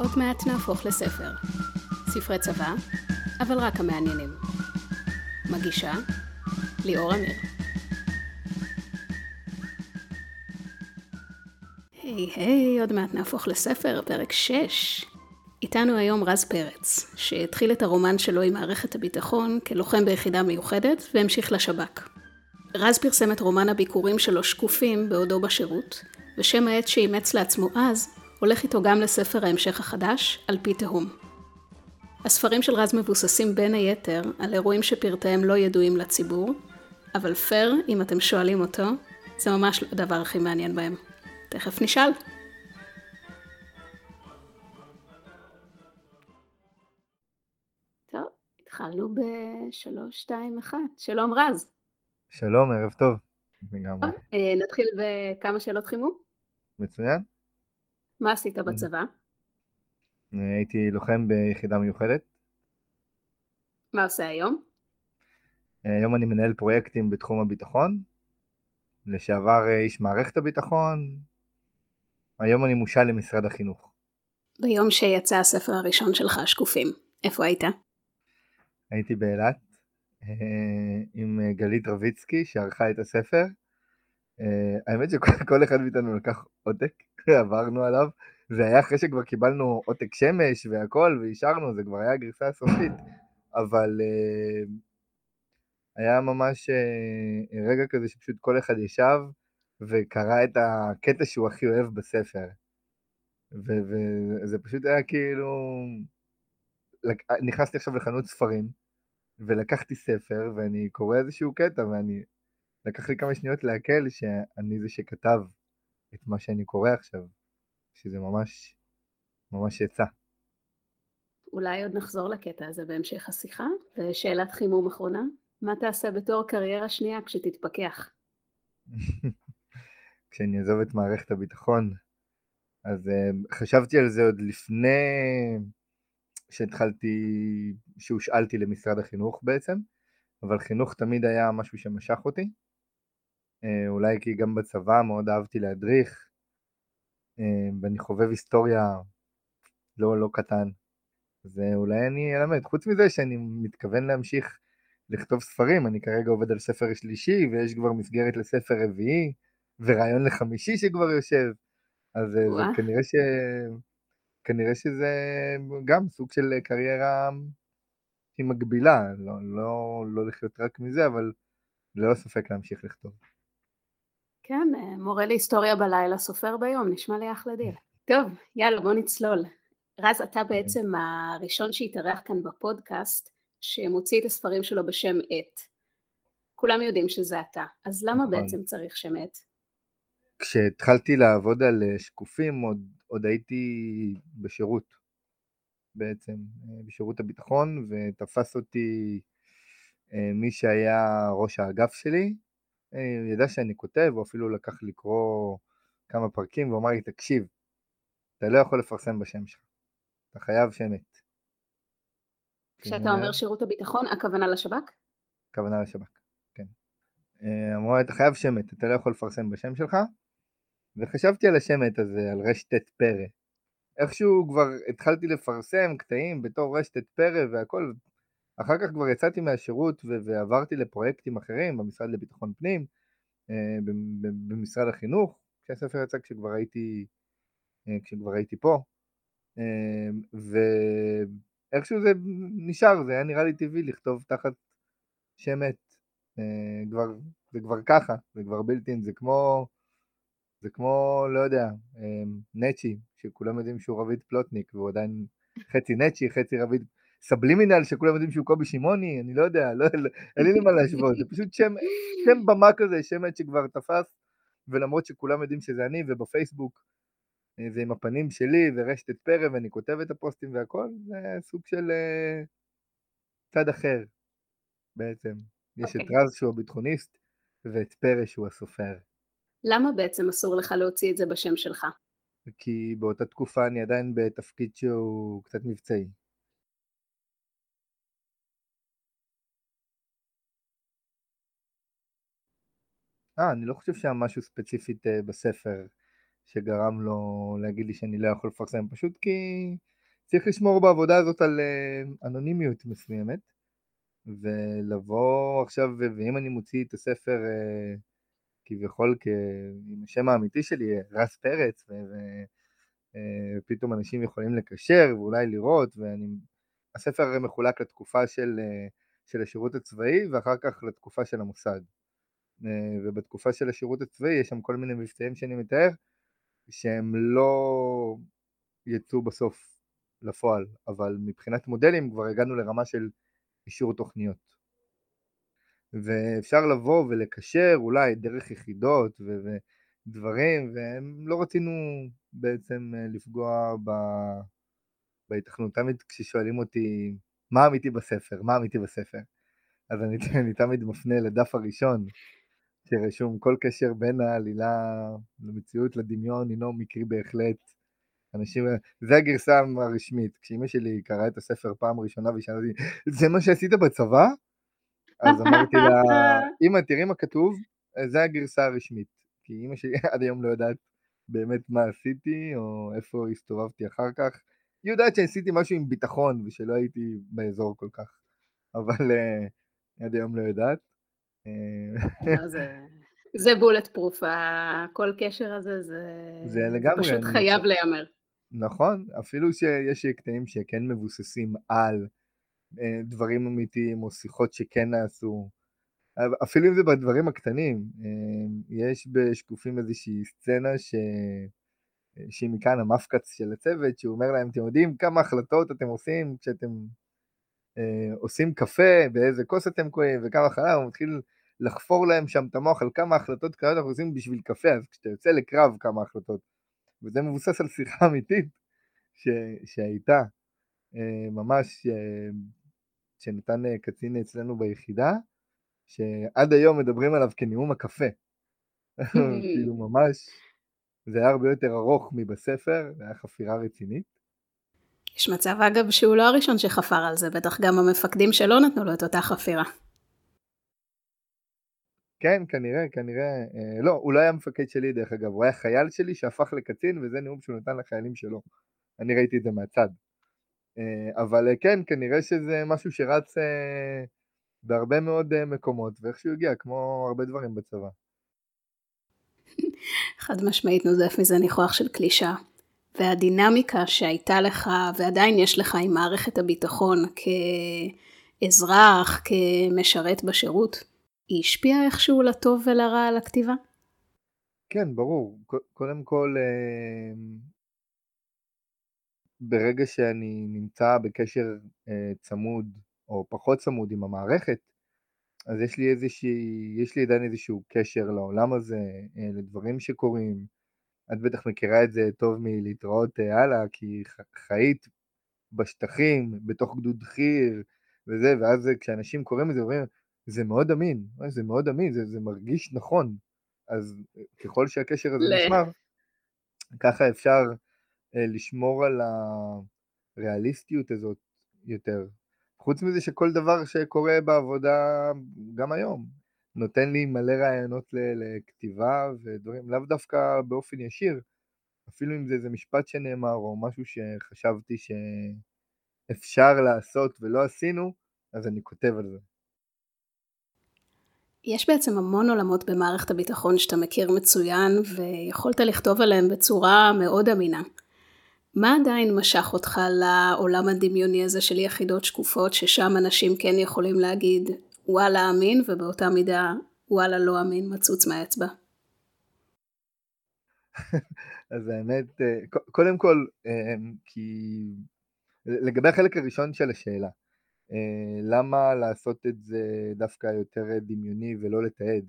עוד מעט נהפוך לספר. ספרי צבא, אבל רק המעניינים. מגישה, ליאור אמיר. היי היי, עוד מעט נהפוך לספר, פרק 6. איתנו היום רז פרץ, שהתחיל את הרומן שלו עם מערכת הביטחון כלוחם ביחידה מיוחדת והמשיך לשב"כ. רז פרסם את רומן הביקורים שלו שקופים בעודו בשירות, ושם העט שאימץ לעצמו אז, הולך איתו גם לספר ההמשך החדש, על פי תהום. הספרים של רז מבוססים בין היתר על אירועים שפרטיהם לא ידועים לציבור, אבל פייר, אם אתם שואלים אותו, זה ממש לא הדבר הכי מעניין בהם. תכף נשאל. טוב, התחלנו בשלוש, שתיים, אחת. שלום רז. שלום, ערב טוב. לגמרי. אה, נתחיל בכמה שאלות חימום. מצוין. מה עשית בצבא? הייתי לוחם ביחידה מיוחדת. מה עושה היום? היום אני מנהל פרויקטים בתחום הביטחון. לשעבר אה, איש מערכת הביטחון. היום אני מושל למשרד החינוך. ביום שיצא הספר הראשון שלך, שקופים, איפה היית? הייתי באילת אה, עם אה, גלית רביצקי שערכה את הספר. האמת שכל אחד מאיתנו לקח עותק, עברנו עליו, זה היה אחרי שכבר קיבלנו עותק שמש והכל ואישרנו, זה כבר היה הגרסה הסופית, אבל uh, היה ממש uh, רגע כזה שפשוט כל אחד ישב וקרא את הקטע שהוא הכי אוהב בספר. וזה פשוט היה כאילו... נכנסתי עכשיו לחנות ספרים, ולקחתי ספר, ואני קורא איזשהו קטע, ואני... לקח לי כמה שניות לעכל שאני זה שכתב את מה שאני קורא עכשיו. שזה ממש, ממש יצא. אולי עוד נחזור לקטע הזה בהמשך השיחה. ושאלת חימום אחרונה, מה תעשה בתור קריירה שנייה כשתתפכח? כשאני אעזוב את מערכת הביטחון, אז uh, חשבתי על זה עוד לפני שהתחלתי, שהושאלתי למשרד החינוך בעצם, אבל חינוך תמיד היה משהו שמשך אותי. Uh, אולי כי גם בצבא מאוד אהבתי להדריך, אה, ואני חובב היסטוריה לא, לא קטן. אז אה, אני אלמד. חוץ מזה שאני מתכוון להמשיך לכתוב ספרים, אני כרגע עובד על ספר שלישי, ויש כבר מסגרת לספר רביעי, ורעיון לחמישי שכבר יושב. אז אה, זה כנראה ש... כנראה שזה גם סוג של קריירה שהיא מגבילה, לא, לא, לא לחיות רק מזה, אבל ללא ספק להמשיך לכתוב. כן, אה, מורה להיסטוריה בלילה, סופר ביום, נשמע לי אחלה דיל. טוב, יאללה, בוא נצלול. רז, אתה בעצם הראשון שהתארח כאן בפודקאסט, שמוציא את הספרים שלו בשם עט. כולם יודעים שזה אתה, אז למה נכון. בעצם צריך שם עט? כשהתחלתי לעבוד על אה, שקופים, עוד, עוד הייתי בשירות, בעצם, אה, בשירות הביטחון, ותפס אותי מי שהיה ראש האגף שלי, הוא ידע שאני כותב, הוא אפילו לקח לקרוא כמה פרקים ואמר לי, תקשיב, אתה לא יכול לפרסם בשם שלך, אתה חייב שם את. כשאתה אומר שירות הביטחון, הכוונה לשב"כ? הכוונה לשב"כ, כן. אה, אמרו אתה חייב שמת, אתה לא יכול לפרסם בשם שלך, וחשבתי על השמט הזה, על רשת פרא. איכשהו כבר התחלתי לפרסם קטעים בתור רשת פרא והכל, אחר כך כבר יצאתי מהשירות ועברתי לפרויקטים אחרים במשרד לביטחון פנים, אה, במשרד החינוך, כשהספר יצא כשכבר הייתי, אה, כשכבר הייתי פה, אה, ואיכשהו זה נשאר, זה היה נראה לי טבעי לכתוב תחת שם עת, כבר, זה כבר ככה, זה כבר בלתי זה כמו, זה כמו, לא יודע, נצ'י, שכולם יודעים שהוא רביד פלוטניק, והוא עדיין חצי נצ'י, חצי רביד סבלימינל שכולם יודעים שהוא קובי שמעוני, אני לא יודע, לא, לא, אין לי למה להשוות, זה פשוט שם, שם במה כזה, שם שכבר תפס, ולמרות שכולם יודעים שזה אני, ובפייסבוק אה, זה עם הפנים שלי, ורשת את פרא, ואני כותב את הפוסטים והכל, זה סוג של uh, צד אחר בעצם. Okay. יש את אוקיי. רז שהוא הביטחוניסט, ואת פרא שהוא הסופר. למה בעצם אסור לך להוציא את זה בשם שלך? כי באותה תקופה אני עדיין בתפקיד שהוא קצת מבצעי. אה, אני לא חושב שהיה משהו ספציפית אה, בספר שגרם לו להגיד לי שאני לא יכול לפרסם, פשוט כי צריך לשמור בעבודה הזאת על אה, אנונימיות מסוימת, ולבוא עכשיו, ואם אני מוציא את הספר אה, כביכול עם השם האמיתי שלי, רס פרץ, ופתאום אנשים יכולים לקשר ואולי לראות, ואני... הספר מחולק לתקופה של, של השירות הצבאי ואחר כך לתקופה של המוסד. ובתקופה של השירות הצבאי יש שם כל מיני מבצעים שאני מתאר שהם לא יצאו בסוף לפועל, אבל מבחינת מודלים כבר הגענו לרמה של אישור תוכניות. ואפשר לבוא ולקשר אולי דרך יחידות ודברים, והם לא רצינו בעצם לפגוע ב... בהתכנות. תמיד כששואלים אותי מה אמיתי בספר, מה אמיתי בספר, אז אני, אני תמיד מפנה לדף הראשון שרשום כל קשר בין העלילה למציאות לדמיון הינו מקרי בהחלט. אנשים, זה הגרסה הרשמית, כשאימא שלי קראה את הספר פעם ראשונה ושאלה אותי, זה מה שעשית בצבא? אז אמרתי לה, אמא תראי מה כתוב, זה הגרסה הרשמית, כי אימא שלי עד היום לא יודעת באמת מה עשיתי, או איפה הסתובבתי אחר כך. היא יודעת שעשיתי משהו עם ביטחון ושלא הייתי באזור כל כך, אבל uh, עד היום לא יודעת. אה, זה בולט פרוף, כל קשר הזה זה, פשוט חייב להיאמר. נכון, אפילו שיש קטעים שכן מבוססים על אה, דברים אמיתיים או שיחות שכן נעשו, אפילו אם זה בדברים הקטנים, אה, יש בשקופים איזושהי סצנה ש... שהיא מכאן המפקץ של הצוות, שהוא אומר להם, אתם יודעים כמה החלטות אתם עושים כשאתם עושים קפה, באיזה כוס אתם קוראים, וכמה חלב, הוא מתחיל לחפור להם שם את המוח על כמה החלטות כאלה אנחנו עושים בשביל קפה, אז כשאתה יוצא לקרב כמה החלטות. וזה מבוסס על שיחה אמיתית ש, שהייתה, אה, ממש, אה, שנתן אה, קצין אצלנו ביחידה, שעד היום מדברים עליו כנאום הקפה. כאילו ממש, זה היה הרבה יותר ארוך מבספר, זה היה חפירה רצינית. יש מצב אגב שהוא לא הראשון שחפר על זה, בטח גם המפקדים שלו נתנו לו את אותה חפירה. כן, כנראה, כנראה, אה, לא, הוא לא היה מפקד שלי דרך אגב, הוא היה חייל שלי שהפך לקצין וזה נאום שהוא נתן לחיילים שלו. אני ראיתי את זה מהצד. אה, אבל אה, כן, כנראה שזה משהו שרץ אה, בהרבה מאוד אה, מקומות, ואיכשהו הגיע, כמו הרבה דברים בצבא. חד משמעית נוזף מזה ניחוח של קלישה. והדינמיקה שהייתה לך ועדיין יש לך עם מערכת הביטחון כאזרח, כמשרת בשירות, היא השפיעה איכשהו לטוב ולרע על הכתיבה? כן, ברור. קודם כל, אה, ברגע שאני נמצא בקשר אה, צמוד או פחות צמוד עם המערכת, אז יש לי איזושהי, יש לי עדיין איזשהו קשר לעולם הזה, אה, לדברים שקורים, את בטח מכירה את זה טוב מלהתראות אה, הלאה, כי חיית בשטחים, בתוך גדוד חי"ר וזה, ואז כשאנשים קוראים את זה, אומרים, זה מאוד אמין, זה מאוד אמין, זה, זה מרגיש נכון. אז אה, ככל שהקשר הזה נשמר, ככה אפשר אה, לשמור על הריאליסטיות הזאת יותר. חוץ מזה שכל דבר שקורה בעבודה, גם היום, נותן לי מלא רעיונות לכתיבה ודברים, לאו דווקא באופן ישיר, אפילו אם זה איזה משפט שנאמר או משהו שחשבתי שאפשר לעשות ולא עשינו, אז אני כותב על זה. יש בעצם המון עולמות במערכת הביטחון שאתה מכיר מצוין ויכולת לכתוב עליהם בצורה מאוד אמינה. מה עדיין משך אותך לעולם הדמיוני הזה של יחידות שקופות ששם אנשים כן יכולים להגיד וואלה אמין, ובאותה מידה וואלה לא אמין, מצוץ מהאצבע. אז האמת, אה, קודם כל, אה, כי לגבי החלק הראשון של השאלה, אה, למה לעשות את זה דווקא יותר דמיוני ולא לתעד?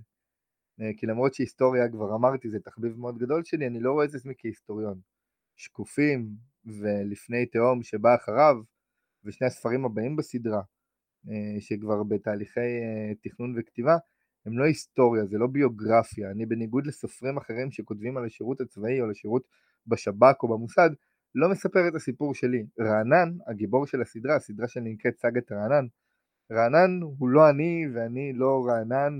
כי למרות שהיסטוריה, כבר אמרתי, זה תחביב מאוד גדול שלי, אני לא רואה את עצמי כהיסטוריון. שקופים ולפני תהום שבא אחריו, ושני הספרים הבאים בסדרה, שכבר בתהליכי אה, תכנון וכתיבה, הם לא היסטוריה, זה לא ביוגרפיה. אני בניגוד לסופרים אחרים שכותבים על השירות הצבאי או לשירות בשב"כ או במוסד, לא מספר את הסיפור שלי. רענן, הגיבור של הסדרה, הסדרה שלי נקראת סאגת רענן, רענן הוא לא אני ואני לא רענן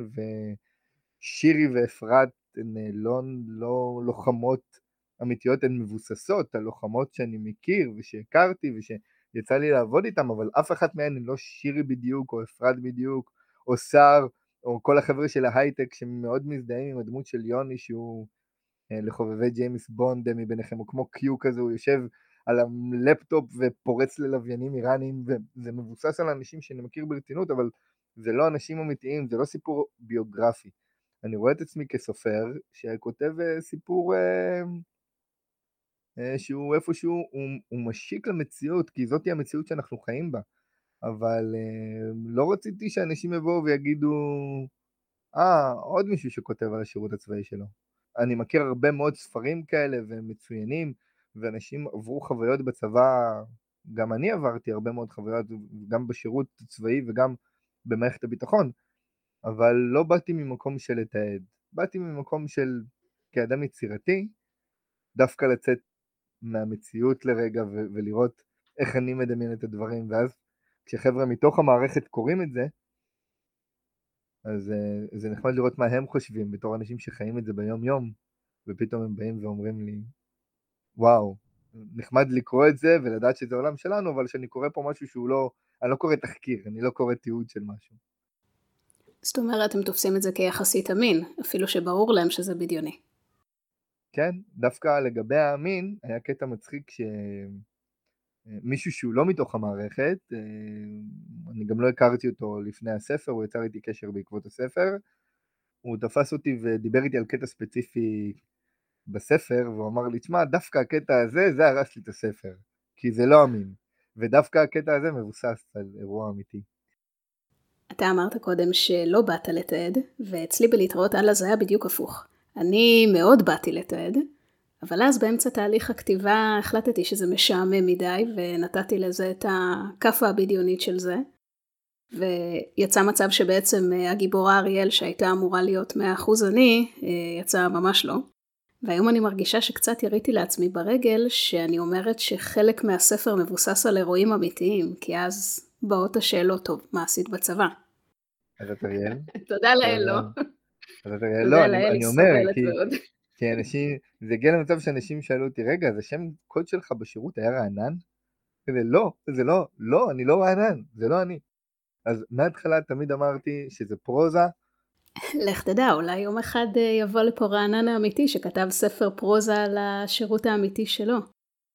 ושירי ואפרת הן לא, לא לוחמות אמיתיות הן מבוססות על לוחמות שאני מכיר ושהכרתי ושיצא לי לעבוד איתן, אבל אף אחת מהן הן לא שירי בדיוק, או אפרת בדיוק, או סער, או כל החבר'ה של ההייטק שמאוד מזדהים עם הדמות של יוני שהוא אה, לחובבי ג'יימס בונד מביניכם, או כמו קיו כזה, הוא יושב על הלפטופ ופורץ ללוויינים איראנים, וזה מבוסס על אנשים שאני מכיר ברצינות, אבל זה לא אנשים אמיתיים, זה לא סיפור ביוגרפי. אני רואה את עצמי כסופר שכותב אה, סיפור אה, שהוא איפשהו, הוא, הוא משיק למציאות, כי זאתי המציאות שאנחנו חיים בה. אבל אה, לא רציתי שאנשים יבואו ויגידו, אה, עוד מישהו שכותב על השירות הצבאי שלו. אני מכיר הרבה מאוד ספרים כאלה והם מצוינים, ואנשים עברו חוויות בצבא, גם אני עברתי הרבה מאוד חוויות, גם בשירות צבאי וגם במערכת הביטחון, אבל לא באתי ממקום של לתעד, באתי ממקום של, כאדם יצירתי, דווקא לצאת מהמציאות לרגע ו- ולראות איך אני מדמיין את הדברים, ואז כשחבר'ה מתוך המערכת קוראים את זה, אז uh, זה נחמד לראות מה הם חושבים בתור אנשים שחיים את זה ביום יום, ופתאום הם באים ואומרים לי, וואו, נחמד לקרוא את זה ולדעת שזה עולם שלנו, אבל שאני קורא פה משהו שהוא לא, אני לא קורא תחקיר, אני לא קורא תיעוד של משהו. זאת אומרת, הם תופסים את זה כיחסית אמין, אפילו שברור להם שזה בדיוני. כן, דווקא לגבי האמין, היה קטע מצחיק ש... מישהו שהוא לא מתוך המערכת, אה, אני גם לא הכרתי אותו לפני הספר, הוא יצר איתי קשר בעקבות הספר, הוא תפס אותי ודיבר איתי על קטע ספציפי בספר, והוא אמר לי, תשמע, דווקא הקטע הזה, זה הרס לי את הספר, כי זה לא אמין, ודווקא הקטע הזה מבוסס על אירוע אמיתי. אתה אמרת קודם שלא באת לתעד, ואצלי בלהתראות הלאה זה היה בדיוק הפוך. אני מאוד באתי לתעד, אבל אז באמצע תהליך הכתיבה החלטתי שזה משעמם מדי, ונתתי לזה את הכאפה הבדיונית של זה. ויצא מצב שבעצם אה, הגיבורה אריאל שהייתה אמורה להיות 100% אני, אה, יצאה ממש לא. והיום אני מרגישה שקצת יריתי לעצמי ברגל שאני אומרת שחלק מהספר מבוסס על אירועים אמיתיים, כי אז באות השאלות, טוב, מה עשית בצבא? אז את אריאל? תודה לאל, לא. לא, אני אומר, כי אנשים, זה הגיע למצב שאנשים שאלו אותי, רגע, אז השם קוד שלך בשירות היה רענן? כזה, לא, זה לא, לא, אני לא רענן, זה לא אני. אז מההתחלה תמיד אמרתי שזה פרוזה. לך תדע, אולי יום אחד אה, יבוא לפה רענן האמיתי שכתב ספר פרוזה על השירות האמיתי שלו.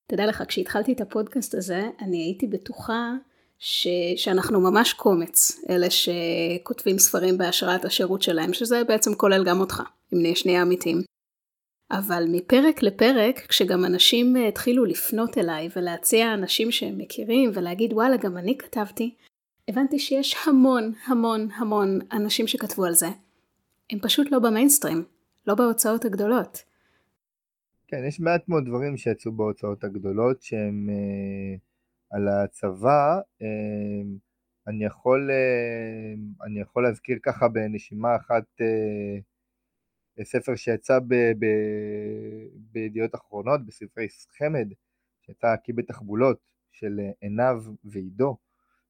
תדע לך, כשהתחלתי את הפודקאסט הזה, אני הייתי בטוחה ש... שאנחנו ממש קומץ, אלה שכותבים ספרים בהשראת השירות שלהם, שזה בעצם כולל גם אותך, אם נהיה שנייה אמיתיים. אבל מפרק לפרק, כשגם אנשים אה, התחילו לפנות אליי ולהציע אנשים שהם מכירים ולהגיד וואלה גם אני כתבתי, הבנתי שיש המון המון המון אנשים שכתבו על זה. הם פשוט לא במיינסטרים, לא בהוצאות הגדולות. כן, יש מעט מאוד דברים שיצאו בהוצאות הגדולות שהם אה, על הצבא. אה, אני יכול, אה, אני יכול להזכיר ככה בנשימה אחת אה, ספר שיצא בידיעות אחרונות, בספרי חמד, שיצא קי בתחבולות של עינב ועידו,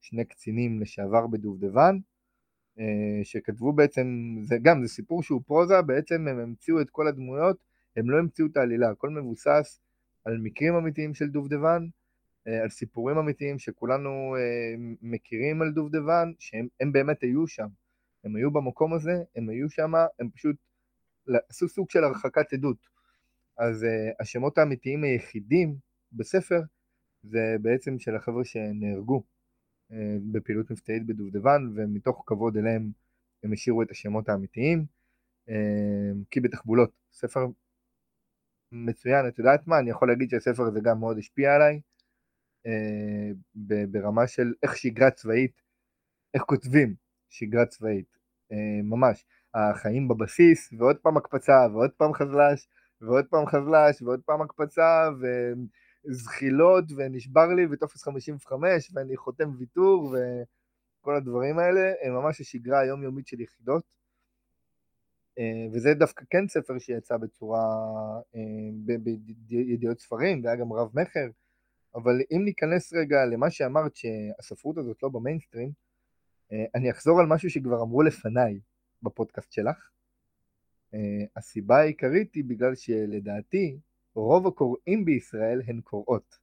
שני קצינים לשעבר בדובדבן, אה, שכתבו בעצם, זה גם, זה סיפור שהוא פרוזה, בעצם הם המציאו את כל הדמויות, הם לא המציאו את העלילה, הכל מבוסס על מקרים אמיתיים של דובדבן, אה, על סיפורים אמיתיים שכולנו אה, מכירים על דובדבן, שהם באמת היו שם, הם היו במקום הזה, הם היו שם, הם פשוט עשו סוג של הרחקת עדות. אז uh, השמות האמיתיים היחידים בספר זה בעצם של החבר'ה שנהרגו בפעילות מבצעית בדובדבן, ומתוך כבוד אליהם הם השאירו את השמות האמיתיים. כי בתחבולות, ספר מצוין, את יודעת מה, אני יכול להגיד שהספר הזה גם מאוד השפיע עליי, ברמה של איך שגרה צבאית, איך כותבים שגרה צבאית, uh, ממש. החיים בבסיס, ועוד פעם הקפצה, ועוד פעם חזל"ש, ועוד פעם חזל"ש, ועוד פעם הקפצה, וזחילות, ונשבר לי, וטופס 55, ואני חותם ויתור, וכל הדברים האלה, הם ממש השגרה היומיומית של יחידות. אה, וזה דווקא כן ספר שיצא בצורה, אה, בידיעות ספרים, והיה גם רב מכר, אבל אם ניכנס רגע למה שאמרת שהספרות הזאת לא במיינסטרים, אה, אני אחזור על משהו שכבר אמרו לפניי, בפודקאסט שלך. Uh, הסיבה העיקרית היא בגלל שלדעתי, רוב הקוראים בישראל הן קוראות.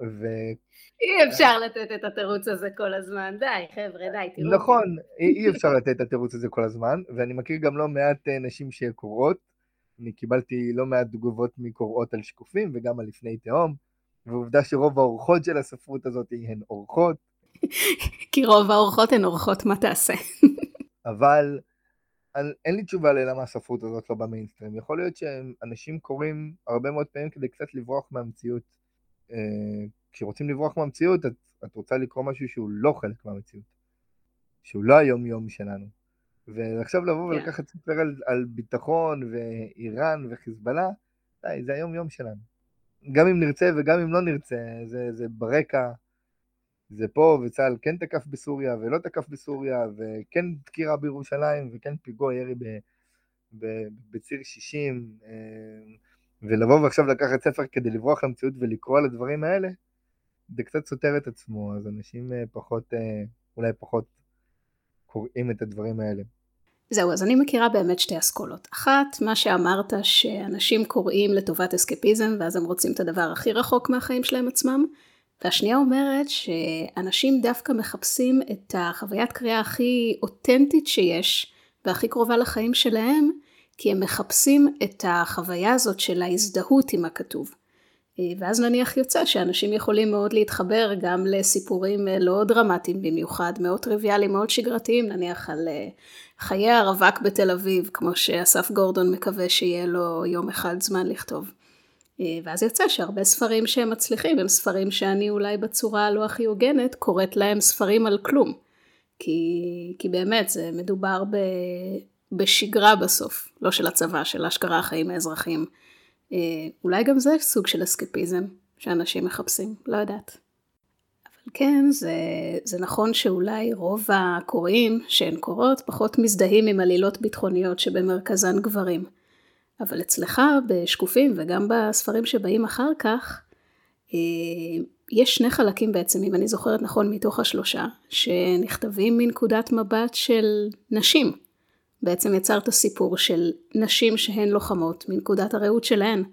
ו... אי אפשר לתת את התירוץ הזה כל הזמן, די חבר'ה, די, תראו. נכון, אי אפשר לתת את התירוץ הזה כל הזמן, ואני מכיר גם לא מעט אה, נשים שקוראות, אני קיבלתי לא מעט תגובות מקוראות על שקופים וגם על לפני תהום, ועובדה שרוב האורחות של הספרות הזאת הן אורחות. כי רוב האורחות הן אורחות מה תעשה. אבל אין לי תשובה ללמה הספרות הזאת לא במיינסטרים. יכול להיות שאנשים קוראים הרבה מאוד פעמים כדי קצת לברוח מהמציאות. אה, כשרוצים לברוח מהמציאות, את, את רוצה לקרוא משהו שהוא לא חלק מהמציאות. שהוא לא היום-יום שלנו. ועכשיו לבוא yeah. כן. ולקחת ספר על, על ביטחון ואיראן וחיזבאללה, די, זה היום-יום שלנו. גם אם נרצה וגם אם לא נרצה, זה, זה ברקע, זה פה, וצה"ל כן תקף בסוריה ולא תקף בסוריה, וכן דקירה בירושלים, וכן פיגוע ירי ב, ב, בציר 60, אה, ולבוא ועכשיו לקחת ספר כדי לברוח למציאות ולקרוא על הדברים האלה, זה קצת סותר את עצמו, אז אנשים אה, פחות, אה, אולי פחות קוראים את הדברים האלה. זהו, אז אני מכירה באמת שתי אסכולות. אחת, מה שאמרת שאנשים קוראים לטובת אסקפיזם ואז הם רוצים את הדבר הכי רחוק מהחיים שלהם עצמם. והשנייה אומרת שאנשים דווקא מחפשים את החוויית קריאה הכי אותנטית שיש והכי קרובה לחיים שלהם, כי הם מחפשים את החוויה הזאת של ההזדהות עם הכתוב. ואז נניח יוצא שאנשים יכולים מאוד להתחבר גם לסיפורים לא דרמטיים במיוחד, מאוד טריוויאליים, מאוד שגרתיים, נניח על אה, חיי הרווק בתל אביב, כמו שאסף גורדון מקווה שיהיה לו יום אחד זמן לכתוב. אה, ואז יוצא שהרבה ספרים שהם מצליחים הם ספרים שאני אולי בצורה הלא הכי הוגנת קוראת להם ספרים על כלום. כי, כי באמת זה מדובר ב, בשגרה בסוף, לא של הצבא, של אשכרה החיים האזרחיים. אה, אולי גם זה סוג של אסקפיזם שאנשים מחפשים, לא יודעת. אבל כן, זה, זה נכון שאולי רוב הקוראים שהן קוראות פחות מזדהים עם עלילות ביטחוניות שבמרכזן גברים. אבל אצלך בשקופים וגם בספרים שבאים אחר כך, אה, יש שני חלקים בעצם, אם אני זוכרת נכון, מתוך השלושה, שנכתבים מנקודת מבט של נשים. בעצם יצרת סיפור של נשים שהן לוחמות, מנקודת הראות שלהן.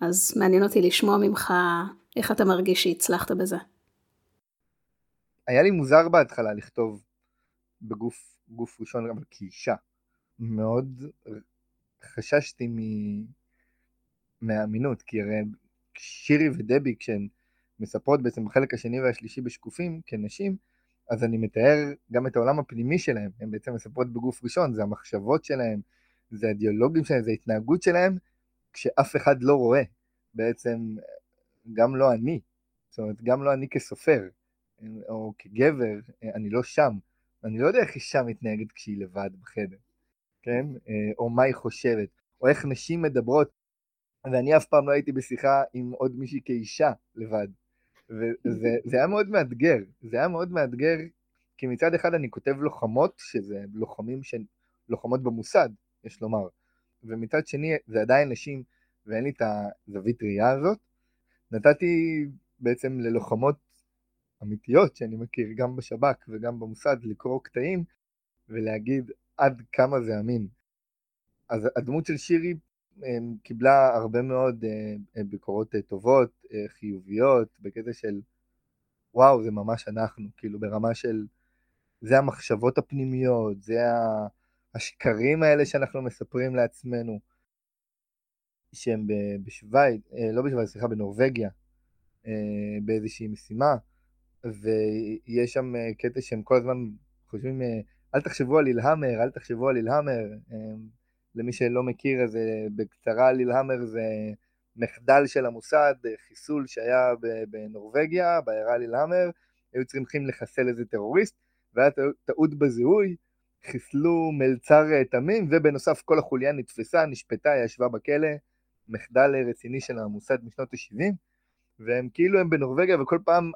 אז מעניין אותי לשמוע ממך איך אתה מרגיש שהצלחת בזה. היה לי מוזר בהתחלה לכתוב בגוף גוף ראשון, אבל כאישה. מאוד חששתי מ... מהאמינות, כי הרי שירי ודבי כשהן מספרות בעצם בחלק השני והשלישי בשקופים כנשים, אז אני מתאר גם את העולם הפנימי שלהם, הן בעצם מספרות בגוף ראשון, זה המחשבות שלהם, זה האידיאולוגים שלהם, זה ההתנהגות שלהם, כשאף אחד לא רואה, בעצם גם לא אני, זאת אומרת גם לא אני כסופר, או כגבר, אני לא שם, אני לא יודע איך אישה מתנהגת כשהיא לבד בחדר. כן? אה, או מה היא חושבת, או איך נשים מדברות, ואני אף פעם לא הייתי בשיחה עם עוד מישהי כאישה לבד. וזה היה מאוד מאתגר, זה היה מאוד מאתגר, כי מצד אחד אני כותב לוחמות, שזה לוחמים שהן לוחמות במוסד, יש לומר, ומצד שני זה עדיין נשים, ואין לי את הזווית ראייה הזאת. נתתי בעצם ללוחמות אמיתיות שאני מכיר, גם בשב"כ וגם במוסד, לקרוא קטעים ולהגיד, עד כמה זה אמין. אז הדמות של שירי קיבלה הרבה מאוד אה, אה, ביקורות אה, טובות, חיוביות, בקטע של וואו, זה ממש אנחנו, כאילו ברמה של זה המחשבות הפנימיות, זה השקרים האלה שאנחנו מספרים לעצמנו, שהם בשוויץ, לא בשוויץ, סליחה, בנורבגיה, באיזושהי משימה, ויש שם קטע שהם כל הזמן חושבים אל תחשבו על אילהמר, אל תחשבו על אילהמר. למי שלא מכיר, אז אה, בקצרה על אילהמר זה מחדל של המוסד, חיסול שהיה בנורבגיה, בעיירה לילהמר, היו צריכים לחסל איזה טרוריסט, והיה טעות בזיהוי, חיסלו מלצר אה, תמים, ובנוסף כל החוליה נתפסה, נשפטה, ישבה בכלא, מחדל אה, רציני של המוסד משנות ה-70, והם כאילו הם בנורבגיה, וכל פעם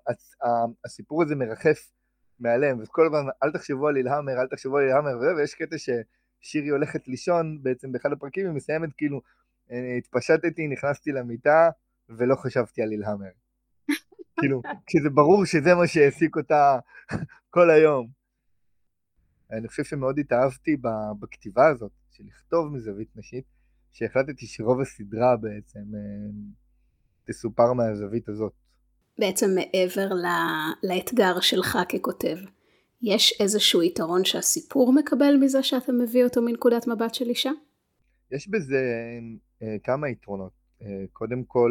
הסיפור הזה מרחף מעליהם, וכל הזמן אל תחשבו על אילהמר, אל תחשבו על אילהמר, ויש קטע ששירי הולכת לישון, בעצם באחד הפרקים היא מסיימת כאילו, אה, התפשטתי, נכנסתי למיטה, ולא חשבתי על אילהמר. כאילו, כשזה ברור שזה מה שהעסיק אותה כל היום. אני חושב שמאוד התאהבתי בכתיבה הזאת, של לכתוב מזווית נשית, שהחלטתי שרוב הסדרה בעצם תסופר מהזווית הזאת. בעצם מעבר לאתגר שלך ככותב, יש איזשהו יתרון שהסיפור מקבל מזה שאתה מביא אותו מנקודת מבט של אישה? יש בזה אה, כמה יתרונות. אה, קודם כל,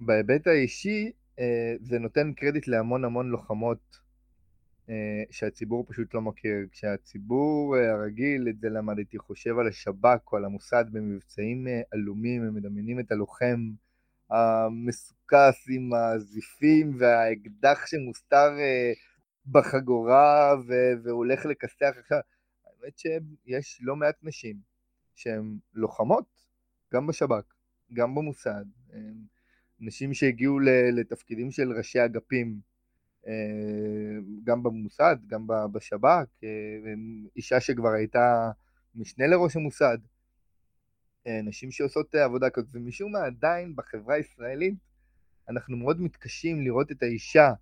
בהיבט האישי, אה, זה נותן קרדיט להמון המון לוחמות אה, שהציבור פשוט לא מכיר. כשהציבור אה, הרגיל, את זה למדתי, חושב על השב"כ או על המוסד במבצעים אה, עלומים, הם מדמיינים את הלוחם המסוכס עם הזיפים והאקדח שמוסתר בחגורה והוא הולך לכסח עכשיו. האמת שיש לא מעט נשים שהן לוחמות, גם בשב"כ, גם במוסד. נשים שהגיעו לתפקידים של ראשי אגפים, גם במוסד, גם בשב"כ, אישה שכבר הייתה משנה לראש המוסד. נשים שעושות עבודה כזאת, ומשום מה עדיין בחברה הישראלית אנחנו מאוד מתקשים לראות את האישה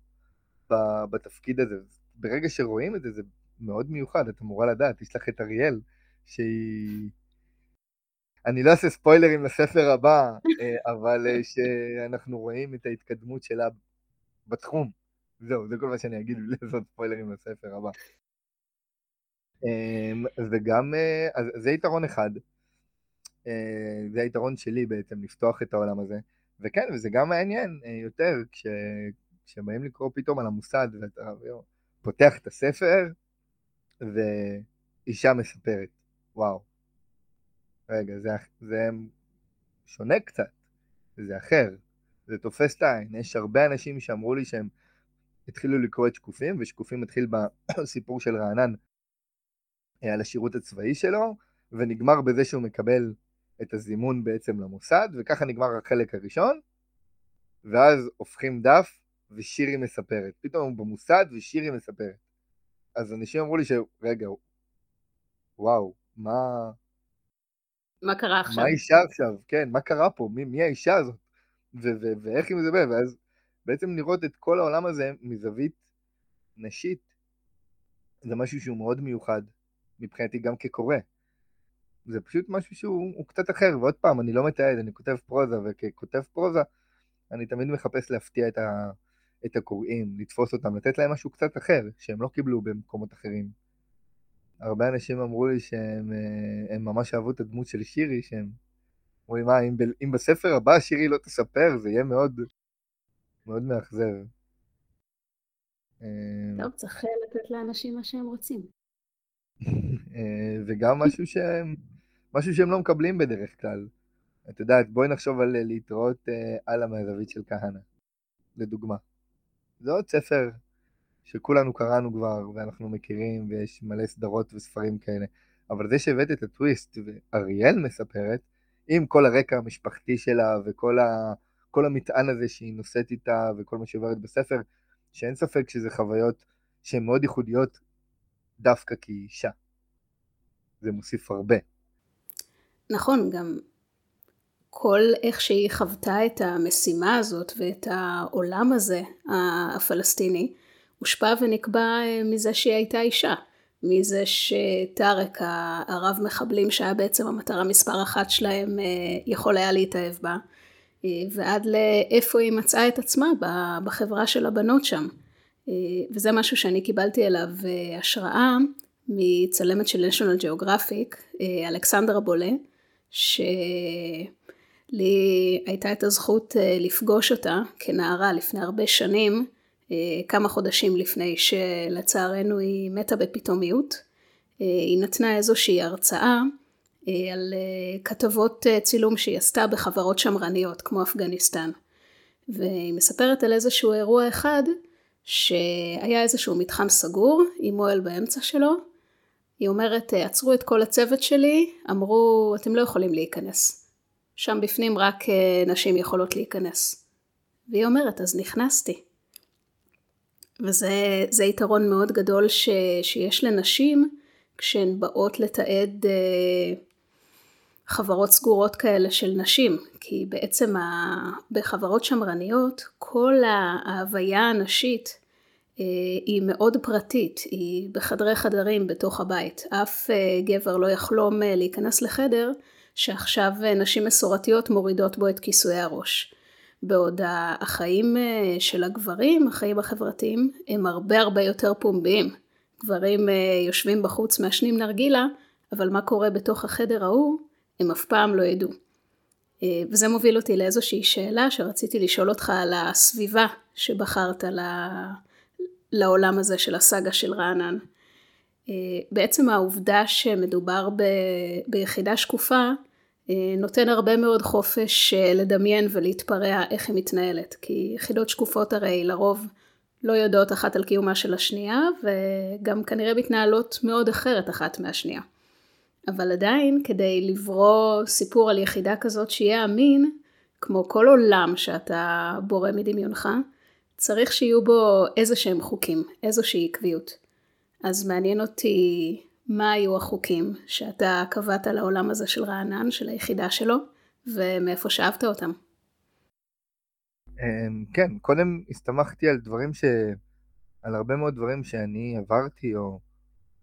בתפקיד הזה. ברגע שרואים את זה, זה מאוד מיוחד, את אמורה לדעת, יש לך את אריאל, שהיא... אני לא אעשה ספוילרים לספר הבא, אה, אבל אה, שאנחנו רואים את ההתקדמות שלה בתחום. זהו, זה כל מה שאני אגיד בלי לעשות ספוילרים לספר הבא. אמ, וגם, אה, אז זה יתרון אחד. זה היתרון שלי בעצם, לפתוח את העולם הזה. וכן, וזה גם מעניין יותר, כש, כשבאים לקרוא פתאום על המוסד, ואתה פותח את הספר, ואישה מספרת. וואו. רגע, זה, זה שונה קצת, זה אחר, זה תופס את העין. יש הרבה אנשים שאמרו לי שהם התחילו לקרוא את שקופים, ושקופים מתחיל בסיפור של רענן אה, על השירות הצבאי שלו, ונגמר בזה שהוא מקבל את הזימון בעצם למוסד, וככה נגמר החלק הראשון, ואז הופכים דף ושירי מספרת. פתאום הוא במוסד ושירי מספרת. אז אנשים אמרו לי שרגע, וואו, מה... מה קרה עכשיו? מה האישה עכשיו? כן, מה קרה פה? מי, מי האישה הזאת? ואיך היא מדברת? ואז בעצם לראות את כל העולם הזה מזווית נשית, זה משהו שהוא מאוד מיוחד, מבחינתי גם כקורא. זה פשוט משהו שהוא קצת אחר, ועוד פעם, אני לא מתעד, אני כותב פרוזה, וככותב פרוזה, אני תמיד מחפש להפתיע את, ה, את הקוראים, לתפוס אותם, לתת להם משהו קצת אחר, שהם לא קיבלו במקומות אחרים. הרבה אנשים אמרו לי שהם אה, ממש אהבו את הדמות של שירי, שהם אומרים, מה, אם, אם בספר הבא שירי לא תספר, זה יהיה מאוד, מאוד מאכזב. אה, טוב, צריך לתת לאנשים מה שהם רוצים. אה, וגם משהו שהם, משהו שהם לא מקבלים בדרך כלל. את יודעת, בואי נחשוב על להתראות הלאה מהזווית של כהנא, לדוגמה. זה עוד ספר שכולנו קראנו כבר ואנחנו מכירים ויש מלא סדרות וספרים כאלה, אבל זה שהבאת את הטוויסט ואריאל מספרת, עם כל הרקע המשפחתי שלה וכל ה... כל המטען הזה שהיא נושאת איתה וכל מה שעוברת בספר, שאין ספק שזה חוויות שהן מאוד ייחודיות דווקא כאישה. זה מוסיף הרבה. נכון, גם כל איך שהיא חוותה את המשימה הזאת ואת העולם הזה הפלסטיני, הושפע ונקבע אה, מזה שהיא הייתה אישה. מזה שטארק הרב מחבלים שהיה בעצם המטרה מספר אחת שלהם אה, יכול היה להתאהב בה אה, ועד לאיפה היא מצאה את עצמה בחברה של הבנות שם וזה משהו שאני קיבלתי אליו השראה מצלמת של national geographic אלכסנדרה בולה שלי הייתה את הזכות לפגוש אותה כנערה לפני הרבה שנים אה, כמה חודשים לפני שלצערנו היא מתה בפתאומיות. אה, היא נתנה איזושהי הרצאה אה, על כתבות צילום שהיא עשתה בחברות שמרניות כמו אפגניסטן. והיא מספרת על איזשהו אירוע אחד שהיה איזשהו מתחם סגור עם אוהל באמצע שלו. היא אומרת עצרו את כל הצוות שלי, אמרו אתם לא יכולים להיכנס. שם בפנים רק נשים יכולות להיכנס. והיא אומרת אז נכנסתי. וזה יתרון מאוד גדול ש, שיש לנשים כשהן באות לתעד אה, חברות סגורות כאלה של נשים, כי בעצם ה, בחברות שמרניות כל ההוויה הנשית אה, היא מאוד פרטית, היא בחדרי חדרים בתוך הבית. אף גבר לא יחלום להיכנס לחדר שעכשיו נשים מסורתיות מורידות בו את כיסויי הראש. בעוד החיים של הגברים, החיים החברתיים, הם הרבה הרבה יותר פומביים. גברים יושבים בחוץ מעשנים נרגילה, אבל מה קורה בתוך החדר ההוא, הם אף פעם לא ידעו. אה, וזה מוביל אותי לאיזושהי שאלה שרציתי לשאול אותך על הסביבה שבחרת לעולם הזה של הסאגה של רענן. אה, בעצם העובדה שמדובר ב... ביחידה שקופה אה, נותן הרבה מאוד חופש לדמיין ולהתפרע איך היא מתנהלת, כי יחידות שקופות הרי לרוב לא יודעות אחת על קיומה של השנייה וגם כנראה מתנהלות מאוד אחרת אחת מהשנייה. אבל עדיין כדי לברוא סיפור על יחידה כזאת שיהיה אמין, כמו כל עולם שאתה בורא מדמיונך, צריך שיהיו בו איזה שהם חוקים, איזושהי עקביות. אז מעניין אותי מה היו החוקים שאתה קבעת לעולם הזה של רענן, של היחידה שלו, ומאיפה שאבת אותם. אמ, כן, קודם הסתמכתי על דברים ש... על הרבה מאוד דברים שאני עברתי, או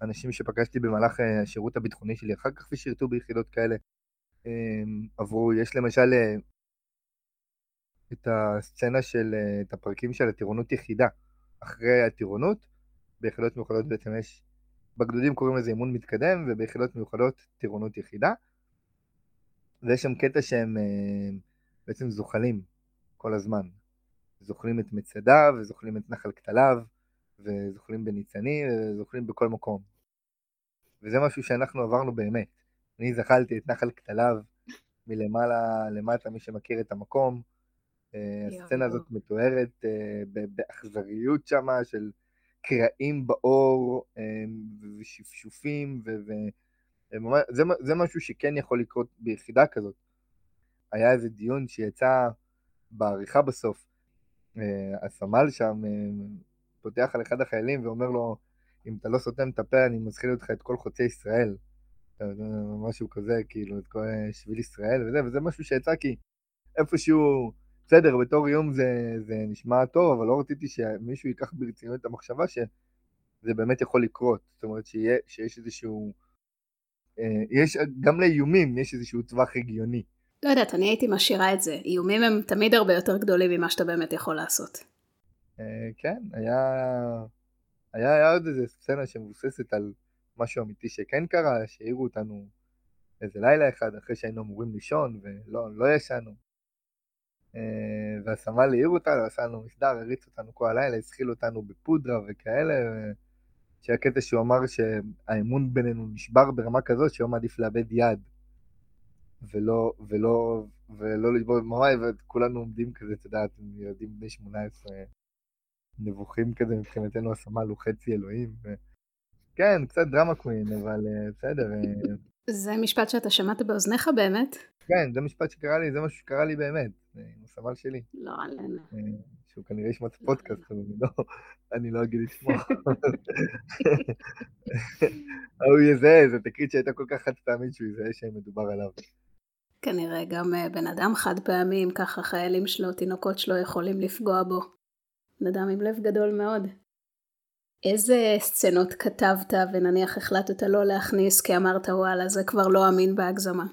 אנשים שפגשתי במהלך אה, השירות הביטחוני שלי אחר כך ושירתו ביחידות כאלה אמ, עברו, יש למשל אה, את הסצנה של, אה, את הפרקים של הטירונות יחידה. אחרי הטירונות, ביחידות מיוחדות בעצם יש, בגדודים קוראים לזה אימון מתקדם, וביחידות מיוחדות טירונות יחידה. ויש שם קטע שהם בעצם זוחלים כל הזמן. זוחלים את מצדה וזוחלים את נחל כתליו. וזוכלים בניצני וזוכלים בכל מקום. וזה משהו שאנחנו עברנו באמת. אני זכלתי את נחל כתליו מלמעלה למטה, מי שמכיר את המקום. אה, הסצנה הזאת מתוארת אה, באכזריות שמה של קרעים באור אה, ושפשופים, וזה משהו שכן יכול לקרות ביחידה כזאת. היה איזה דיון שיצא בעריכה בסוף, הסמל שם פותח על אחד החיילים ואומר לו, אם אתה לא סותם את הפה, אני מזכיר אותך את כל חוצי ישראל. משהו כזה, כאילו, את כל שביל ישראל וזה, וזה משהו שיצא כי איפשהו, בסדר, בתור איום זה, זה נשמע טוב, אבל לא רציתי שמישהו ייקח ברצינות את המחשבה שזה באמת יכול לקרות. זאת אומרת, שיה, שיש איזשהו... אה, יש, גם לאיומים יש איזשהו טווח הגיוני. לא יודעת, אני הייתי משאירה את זה. איומים הם תמיד הרבה יותר גדולים ממה שאתה באמת יכול לעשות. אה, כן, היה, היה, היה עוד איזה סצנה שמבוססת על משהו אמיתי שכן קרה, שהעירו אותנו איזה לילה אחד אחרי שהיינו אמורים לישון ולא לא ישנו. אה, והסמל העיר אותנו, עשה לנו מסדר, הריץ אותנו כל הלילה, הזחיל אותנו בפודרה וכאלה, שהיה קטע שהוא אמר שהאמון בינינו נשבר ברמה כזאת שהיום עדיף לאבד יד. ולא, ולא, ולא לשבור ממש, וכולנו עומדים כזה, את יודעת, ילדים בני 18 נבוכים כזה, מבחינתנו הסמל הוא חצי אלוהים. ו... כן, קצת דרמה קווין, אבל uh, בסדר. זה משפט שאתה שמעת באוזניך באמת? כן, זה משפט שקרה לי, זה משהו שקרה לי באמת, עם הסמל שלי. לא עלינו. Uh, שהוא כנראה ישמע את לא הפודקאסט, אז אני לא, אני לא אגיד לשמוע. הוא יזהה, זו תקרית שהייתה כל כך חד פעמית שהוא יזהה שמדובר עליו. כנראה גם בן אדם חד פעמי, אם ככה חיילים שלו, תינוקות שלו יכולים לפגוע בו. בן אדם עם לב גדול מאוד. איזה סצנות כתבת ונניח החלטת לא להכניס כי אמרת וואלה זה כבר לא אמין בהגזמה?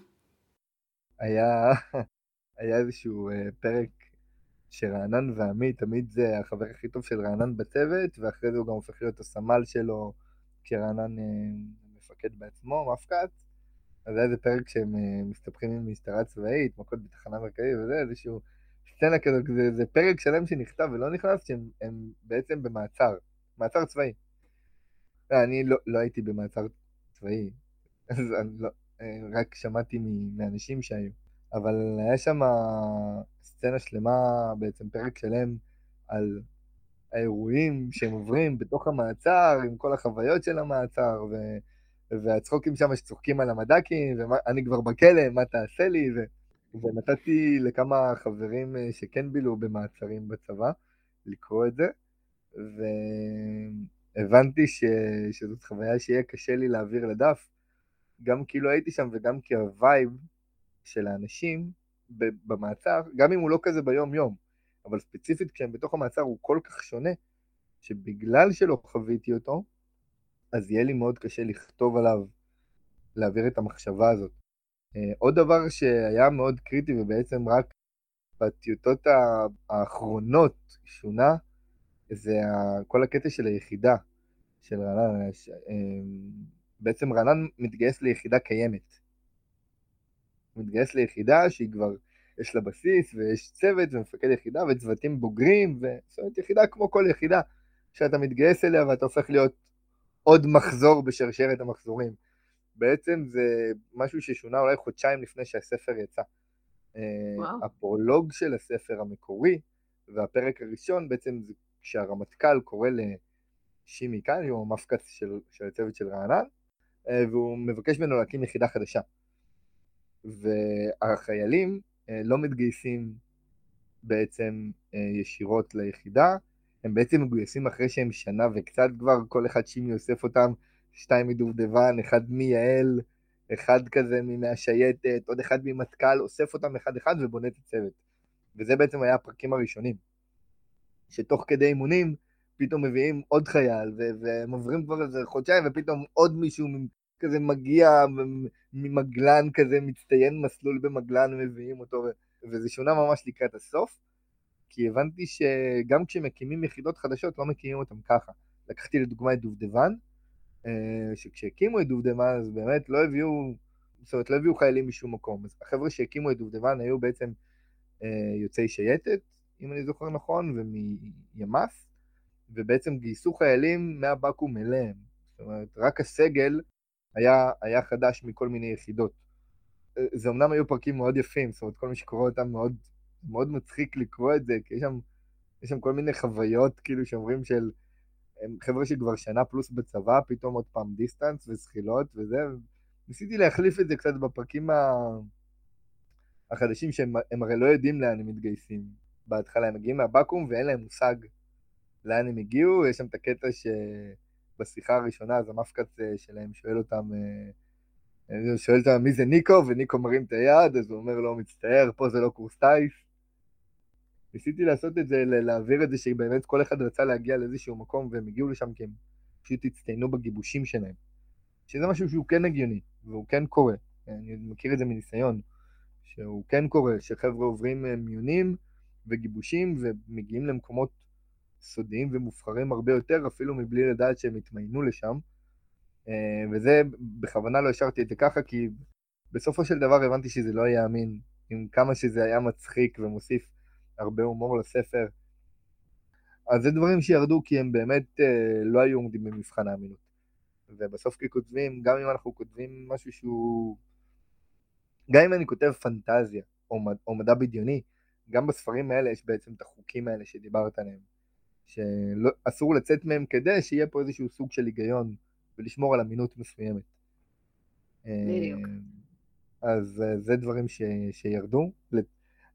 היה, היה איזשהו uh, פרק שרענן ועמי תמיד זה החבר הכי טוב של רענן בצוות ואחרי זה הוא גם הופך להיות הסמל שלו כשרענן uh, מפקד בעצמו, מפקד. אז היה איזה פרק שהם uh, מסתבכים עם משטרה צבאית, מכות בתחנה מרכזית וזה, איזשהו סצנה כזאת, זה, זה פרק שלם שנכתב ולא נכנס, שהם בעצם במעצר, מעצר צבאי. לא, אני לא, לא הייתי במעצר צבאי, אז אני לא, אה, רק שמעתי מאנשים שהיו. אבל היה שם סצנה שלמה, בעצם פרק שלם, על האירועים שהם עוברים בתוך המעצר, עם כל החוויות של המעצר, ו... והצחוקים שם שצוחקים על המד"קים, ואני כבר בכלא, מה תעשה לי, ו... ונתתי לכמה חברים אה, שכן בילו במעצרים בצבא לקרוא את זה, והבנתי ש... שזאת חוויה שיהיה קשה לי להעביר לדף, גם כי לא הייתי שם וגם כי ה vibe של האנשים במעצר, גם אם הוא לא כזה ביום-יום, אבל ספציפית כשהם בתוך המעצר הוא כל כך שונה, שבגלל שלא חוויתי אותו, אז יהיה לי מאוד קשה לכתוב עליו, להעביר את המחשבה הזאת. אה, עוד דבר שהיה מאוד קריטי ובעצם רק בטיוטות האחרונות שונה, זה כל הקטע של היחידה של רענן. אה, בעצם רענן מתגייס ליחידה קיימת. הוא מתגייס ליחידה שהיא כבר, יש לה בסיס ויש צוות ומפקד יחידה וצוותים בוגרים, וזאת אומרת יחידה כמו כל יחידה שאתה מתגייס אליה ואתה הופך להיות עוד מחזור בשרשרת המחזורים. בעצם זה משהו ששונה אולי חודשיים לפני שהספר יצא. אה, וואו. הפרולוג של הספר המקורי והפרק הראשון בעצם זה כשהרמטכ"ל קורא לשימי קאן, הוא המפקץ של, של הצוות של רענן, אה, והוא מבקש ממנו להקים יחידה חדשה. והחיילים אה, לא מתגייסים בעצם ישירות ליחידה, הם בעצם מגויסים אחרי שהם שנה וקצת כבר, כל אחד שימי אוסף אותם, שתיים מדובדבן, אחד מיעל, אחד כזה מהשייטת, עוד אחד ממטכ"ל, אוסף אותם אחד אחד ובונה את הצוות. וזה בעצם היה הפרקים הראשונים. שתוך כדי אימונים, פתאום מביאים עוד חייל, והם עוברים כבר איזה חודשיים, ופתאום עוד מישהו כזה מגיע ממגלן כזה, מצטיין מסלול במגלן, מביאים אותו, וזה שונה ממש לקראת הסוף. כי הבנתי שגם כשמקימים יחידות חדשות לא מקימים אותן ככה. לקחתי לדוגמה את דובדבן, אה, שכשהקימו את דובדבן אז באמת לא הביאו, זאת אומרת לא הביאו חיילים משום מקום. אז החבר'ה שהקימו את דובדבן היו בעצם אה, יוצאי שייטת, אם אני זוכר נכון, ומימ"ס, ובעצם גייסו חיילים מהבקו"ם אליהם. זאת אומרת, רק הסגל היה, היה חדש מכל מיני יחידות. זה אמנם היו פרקים מאוד יפים, זאת אומרת, כל מי שקורא אותם מאוד מאוד מצחיק לקרוא את זה, כי יש שם, יש שם כל מיני חוויות, כאילו, שאומרים של חבר'ה שכבר שנה פלוס בצבא, פתאום עוד פעם דיסטנס וזחילות וזה. ניסיתי להחליף את זה קצת בפרקים ה... החדשים, שהם הרי לא יודעים לאן הם מתגייסים. בהתחלה הם מגיעים מהבקו"ם ואין להם מושג לאן הם הגיעו, יש שם את הקטע שבשיחה הראשונה אז המפקץ אה, שלהם שואל אותם, אה, שואל אותם מי זה ניקו, וניקו מרים את היד, אז הוא אומר לו, מצטער, פה זה לא קורס טיס. ניסיתי לעשות את זה, להעביר את זה שבאמת כל אחד רצה להגיע לאיזשהו מקום והם הגיעו לשם כי הם פשוט הצטיינו בגיבושים שלהם. שזה משהו שהוא כן הגיוני, והוא כן קורה. אני מכיר את זה מניסיון, שהוא כן קורה, שחבר'ה עוברים אה, מיונים וגיבושים ומגיעים למקומות סודיים ומובחרים הרבה יותר, אפילו מבלי לדעת שהם התמיינו לשם. אה, וזה, בכוונה לא השארתי את זה ככה, כי בסופו של דבר הבנתי שזה לא יאמין, עם כמה שזה היה מצחיק ומוסיף הרבה הומור לספר. אז זה דברים שירדו כי הם באמת אה, לא היו עומדים במבחן האמינות. ובסוף ככותבים, גם אם אנחנו כותבים משהו שהוא... גם אם אני כותב פנטזיה. או מדע בדיוני, גם בספרים האלה יש בעצם את החוקים האלה שדיברת עליהם. שאסור לצאת מהם כדי שיהיה פה איזשהו סוג של היגיון ולשמור על אמינות מסוימת. בדיוק. אה, אז אה, זה דברים ש... שירדו.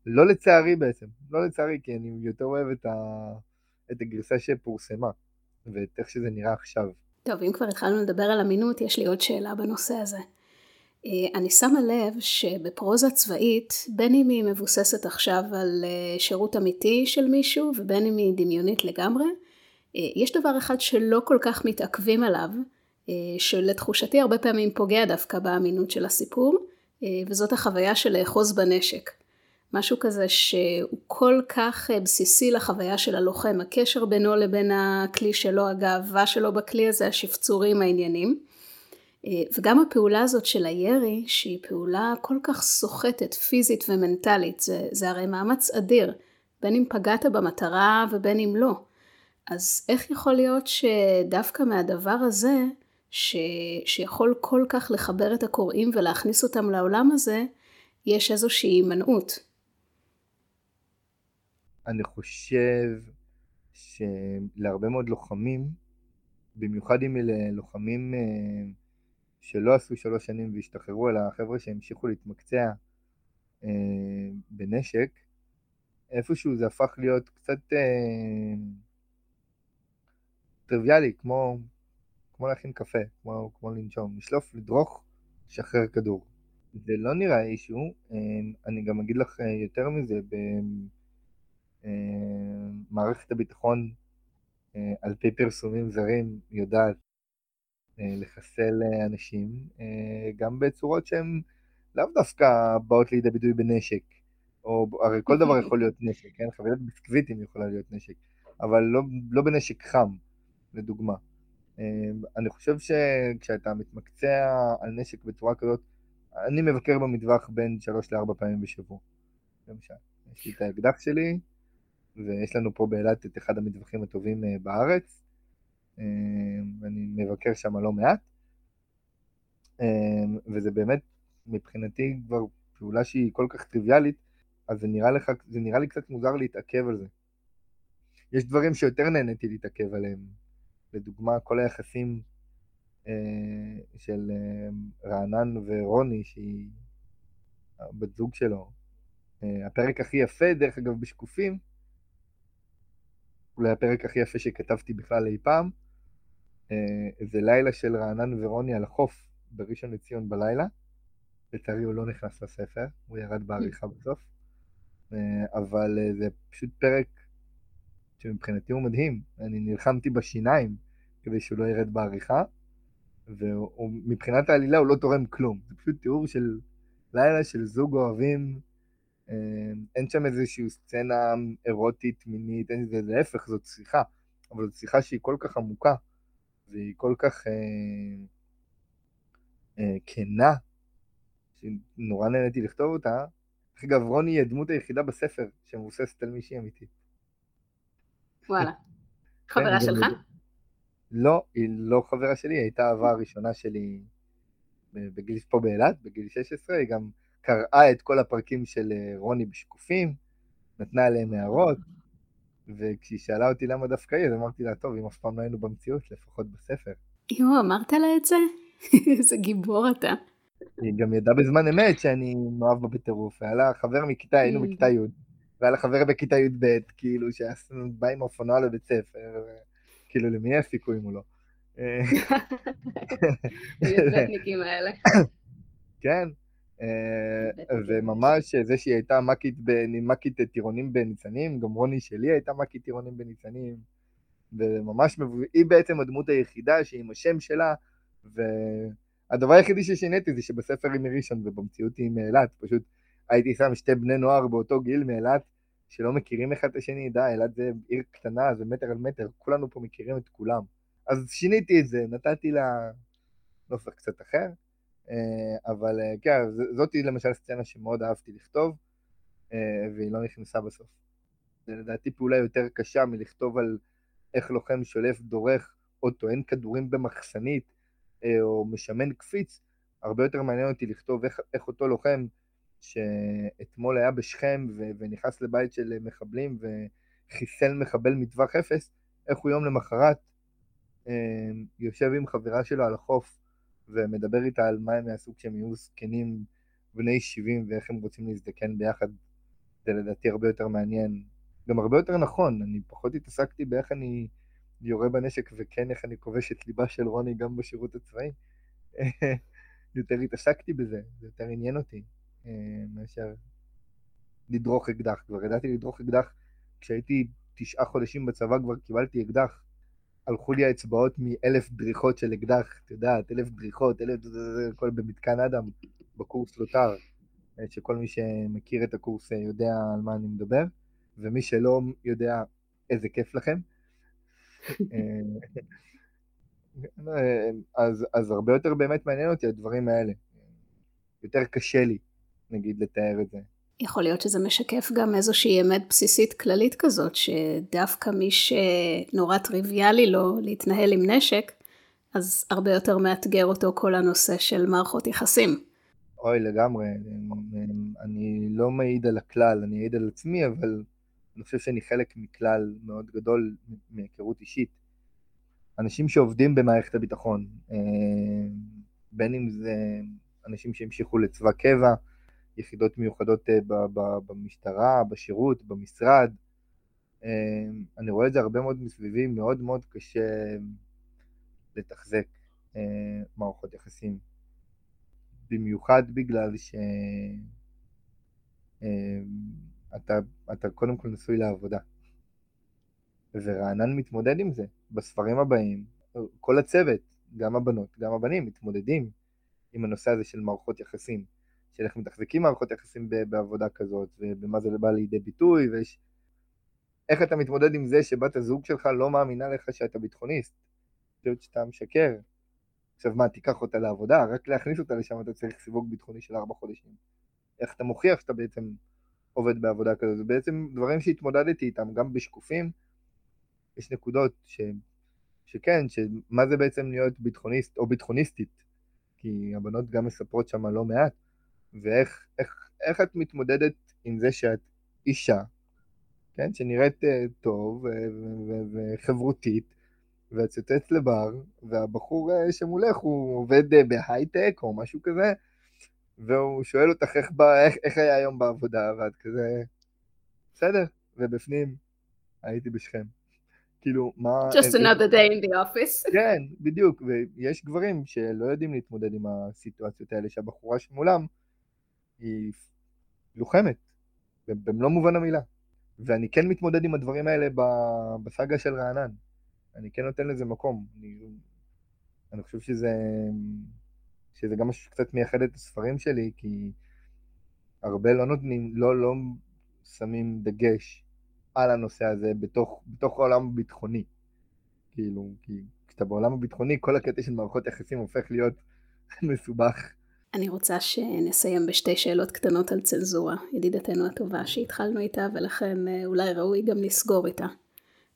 לא לצערי בעצם, לא לצערי, כי אני יותר אוהב את, ה... את הגרסה שפורסמה, ואת איך שזה נראה עכשיו. טוב, אם כבר התחלנו לדבר על אמינות, יש לי עוד שאלה בנושא הזה. אה, אני שמה לב שבפרוזה צבאית, בין אם היא מבוססת עכשיו על אה, שירות אמיתי של מישהו, ובין אם היא דמיונית לגמרי, אה, יש דבר אחד שלא כל כך מתעכבים עליו, שלתחושתי הרבה פעמים פוגע דווקא באמינות של הסיפור, וזאת החוויה של לאחוז בנשק. משהו כזה שהוא כל כך בסיסי לחוויה של הלוחם, הקשר בינו לבין הכלי שלו, הגאווה שלו בכלי הזה, השפצורים, העניינים. אה, וגם הפעולה הזאת של הירי, שהיא פעולה כל כך סוחטת, פיזית ומנטלית, זה, זה הרי מאמץ אדיר, בין אם פגעת במטרה ובין אם לא. אז איך יכול להיות שדווקא מהדבר הזה, ש, שיכול כל כך לחבר את הקוראים ולהכניס אותם לעולם הזה, יש איזושהי הימנעות? אני חושב שלהרבה מאוד לוחמים, במיוחד אם אלה לוחמים אה, שלא עשו שלוש שנים והשתחררו, אלא חבר'ה שהמשיכו להתמקצע אה, בנשק, איפשהו זה הפך להיות קצת אה, טריוויאלי, כמו, כמו להכין קפה, כמו, כמו לנשום, לשלוף, לדרוך, לשחרר כדור. זה לא נראה אישו, אני גם אגיד לך יותר מזה, מערכת הביטחון אה, על פי פרסומים זרים, יודעת לחסל אנשים, גם בצורות שהן לאו דווקא באות לידי ביטוי בנשק, או הרי כל דבר יכול להיות נשק, כן? חבילת ביסקוויטים יכולה להיות נשק, אבל לא, לא בנשק חם, לדוגמה. אני חושב שכשאתה מתמקצע על נשק בצורה כזאת, אני מבקר במטווח בין שלוש לארבע פעמים בשבוע, למשל. יש לי את האקדח שלי, ויש לנו פה באילת את אחד המטווחים הטובים אה, בארץ, אה, ואני מבקר שם לא מעט, אה, וזה באמת, מבחינתי כבר פעולה שהיא כל כך טריוויאלית, אז זה נראה, לך, זה נראה לי קצת מוזר להתעכב על זה. יש דברים שיותר נהניתי להתעכב עליהם, לדוגמה כל היחסים אה, של אה, רענן ורוני, שהיא בת זוג שלו. אה, הפרק הכי יפה, דרך אגב, בשקופים, אולי הפרק הכי יפה שכתבתי בכלל אי פעם, זה לילה של רענן ורוני על החוף בראשון לציון בלילה. לצערי הוא לא נכנס לספר, הוא ירד בעריכה בסוף. אבל זה פשוט פרק שמבחינתי הוא מדהים. אני נלחמתי בשיניים כדי שהוא לא ירד בעריכה. ומבחינת העלילה הוא לא תורם כלום, זה פשוט תיאור של לילה של זוג אוהבים, אה, אין שם איזושהי סצנה אירוטית, מינית, אין זה, להפך, זאת שיחה, אבל זאת שיחה שהיא כל כך עמוקה, והיא כל כך אה, אה, כנה, שנורא נהניתי לכתוב אותה. דרך אגב, רוני היא הדמות היחידה בספר שמבוססת על מישהי אמיתית. וואלה. כן, חברה שלך? לא, היא לא חברה שלי, היא הייתה האהבה הראשונה שלי בגיל פה באילת, בגיל 16, היא גם קראה את כל הפרקים של אה, רוני בשקופים, נתנה עליהם הערות, וכשהיא שאלה אותי למה דווקא היא, אז אמרתי לה, טוב, אם אף פעם לא היינו במציאות, לפחות בספר. יואו, אמרת לה את זה? איזה גיבור אתה. היא גם ידעה בזמן אמת שאני מאוהב בה בטירוף, היה לה חבר מכיתה, היינו בכיתה י', והיה לה חבר בכיתה י"ב, כאילו, שהיה בא עם אופנוע לבית ספר, כאילו, למי יש סיכוי אם הוא לא? הי"בניקים האלה. כן, וממש זה שהיא הייתה מקית טירונים בניצנים, גם רוני שלי הייתה מקית טירונים בניצנים, וממש, היא בעצם הדמות היחידה שהיא עם השם שלה, והדבר היחידי ששיניתי זה שבספר היא מראשון ובמציאות היא מאילת, פשוט הייתי שם שתי בני נוער באותו גיל מאילת, שלא מכירים אחד את השני, די, אלעד זה עיר קטנה, זה מטר על מטר, כולנו פה מכירים את כולם. אז שיניתי את זה, נתתי לה נופך קצת אחר, אה, אבל אה, כן, זאתי למשל סצנה שמאוד אהבתי לכתוב, אה, והיא לא נכנסה בסוף. זה לדעתי פעולה יותר קשה מלכתוב על איך לוחם שולף, דורך, או טוען כדורים במחסנית, או משמן קפיץ, הרבה יותר מעניין אותי לכתוב איך, איך אותו לוחם שאתמול היה בשכם ו- ונכנס לבית של מחבלים וחיסל מחבל מטווח אפס, איך הוא יום למחרת אה, יושב עם חברה שלו על החוף ומדבר איתה על מה הם יעשו כשהם יהיו זקנים בני 70 ואיך הם רוצים להזדקן ביחד. זה לדעתי הרבה יותר מעניין, גם הרבה יותר נכון, אני פחות התעסקתי באיך אני יורה בנשק וכן איך אני כובש את ליבה של רוני גם בשירות הצבאי. יותר התעסקתי בזה, זה יותר עניין אותי. אה, מאשר לדרוך אקדח. כבר ידעתי לדרוך אקדח כשהייתי תשעה חודשים בצבא, כבר קיבלתי אקדח. הלכו לי האצבעות מאלף דריכות של אקדח, את יודעת, אלף דריכות, אלף... הכל במתקן אדם, בקורס לוטר, אה, שכל מי שמכיר את הקורס אה, יודע על מה אני מדבר, ומי שלא יודע, איזה כיף לכם. אז, אז הרבה יותר באמת מעניין אותי הדברים האלה. יותר קשה לי נגיד לתאר את זה. יכול להיות שזה משקף גם איזושהי אמת בסיסית כללית כזאת, שדווקא מי שנורא טריוויאלי לו להתנהל עם נשק, אז הרבה יותר מאתגר אותו כל הנושא של מערכות יחסים. אוי, לגמרי. אני לא מעיד על הכלל, אני אעיד על עצמי, אבל אני חושב שאני חלק מכלל מאוד גדול מהיכרות אישית. אנשים שעובדים במערכת הביטחון, אה, בין אם זה אנשים שהמשיכו לצבא קבע, יחידות מיוחדות אה, במשטרה, בשירות, במשרד. אה, אני רואה את זה הרבה מאוד מסביבי, מאוד מאוד קשה לתחזק אה, מערכות יחסים. במיוחד בגלל שאתה אתה קודם כל נשוי לעבודה. ורענן מתמודד עם זה. בספרים הבאים, כל הצוות, גם הבנות, גם הבנים, מתמודדים עם הנושא הזה של מערכות יחסים, של איך מתחזקים מערכות יחסים בעבודה כזאת, ובמה זה בא לידי ביטוי, ויש... איך אתה מתמודד עם זה שבת הזוג שלך לא מאמינה לך שאתה ביטחוניסט, חושבת שאתה משקר. עכשיו מה, תיקח אותה לעבודה, רק להכניס אותה לשם אתה צריך סיווג ביטחוני של ארבע חודשים. איך אתה מוכיח שאתה בעצם עובד בעבודה כזאת, זה בעצם דברים שהתמודדתי איתם, גם בשקופים, יש נקודות ש... שכן, שמה זה בעצם להיות ביטחוניסט או ביטחוניסטית, כי הבנות גם מספרות שם לא מעט, ואיך איך, איך את מתמודדת עם זה שאת אישה, כן, שנראית uh, טוב וחברותית, ואת יוצאת לבר, והבחור uh, שמולך הוא עובד uh, בהייטק או משהו כזה, והוא שואל אותך איך, בא, איך, איך היה היום בעבודה, ואת כזה, בסדר, ובפנים הייתי בשכם. כאילו, מה... Just another day in the office. כן, בדיוק, ויש גברים שלא יודעים להתמודד עם הסיטואציות האלה, שהבחורה שמולם היא לוחמת, במלוא מובן המילה. ואני כן מתמודד עם הדברים האלה בסאגה של רענן. אני כן נותן לזה מקום. אני, אני חושב שזה, שזה גם משהו שקצת מייחד את הספרים שלי, כי הרבה לא נותנים, לא, לא שמים דגש על הנושא הזה בתוך, בתוך העולם הביטחוני. כאילו, כי כשאתה בעולם הביטחוני, כל הקטע של מערכות יחסים הופך להיות מסובך. אני רוצה שנסיים בשתי שאלות קטנות על צנזורה, ידידתנו הטובה שהתחלנו איתה ולכן אה, אולי ראוי גם לסגור איתה.